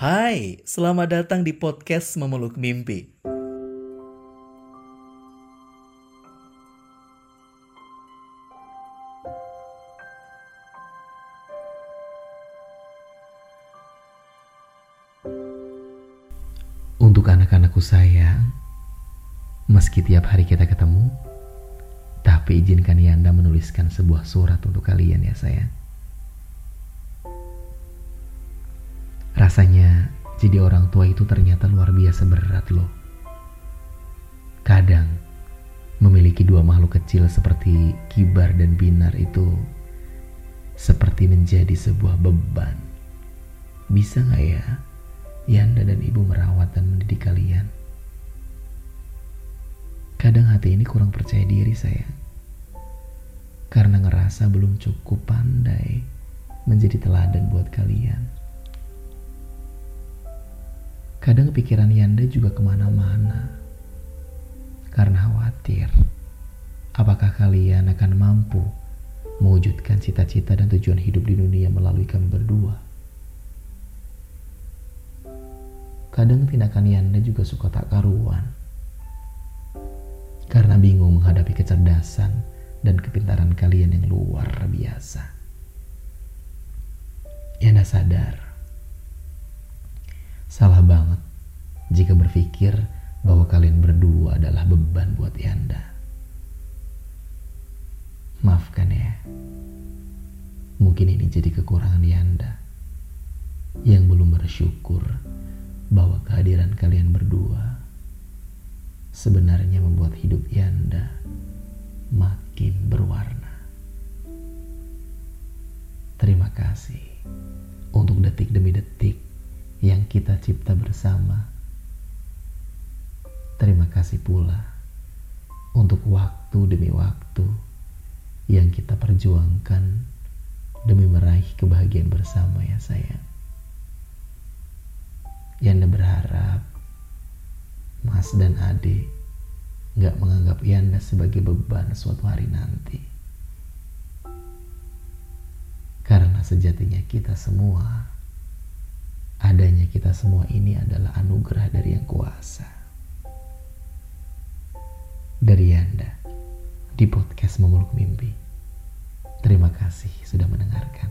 Hai, selamat datang di podcast Memeluk Mimpi. Untuk anak-anakku sayang, meski tiap hari kita ketemu, tapi izinkan Yanda menuliskan sebuah surat untuk kalian ya sayang. Rasanya jadi orang tua itu ternyata luar biasa berat loh. Kadang memiliki dua makhluk kecil seperti Kibar dan Binar itu seperti menjadi sebuah beban. Bisa nggak ya Yanda dan ibu merawat dan mendidik kalian? Kadang hati ini kurang percaya diri saya. Karena ngerasa belum cukup pandai menjadi teladan buat kalian. Kadang pikiran Yanda juga ke mana-mana. Karena khawatir, apakah kalian akan mampu mewujudkan cita-cita dan tujuan hidup di dunia melalui kami berdua. Kadang tindakan Yanda juga suka tak karuan karena bingung menghadapi kecerdasan dan kepintaran kalian yang luar biasa. Yana sadar, salah banget jika berpikir bahwa kalian berdua adalah beban buat Yanda. Maafkan ya, mungkin ini jadi kekurangan Yanda yang belum bersyukur bahwa kehadiran kalian berdua sebenarnya membuat hidup Yanda makin berwarna. Terima kasih untuk detik demi detik yang kita cipta bersama. Terima kasih pula untuk waktu demi waktu yang kita perjuangkan demi meraih kebahagiaan bersama ya sayang. Yanda berharap Mas dan Ade gak menganggap Yanda sebagai beban suatu hari nanti. Karena sejatinya kita semua, adanya kita semua ini adalah anugerah dari yang kuasa. Dari Yanda, di podcast Memeluk Mimpi. Terima kasih sudah mendengarkan.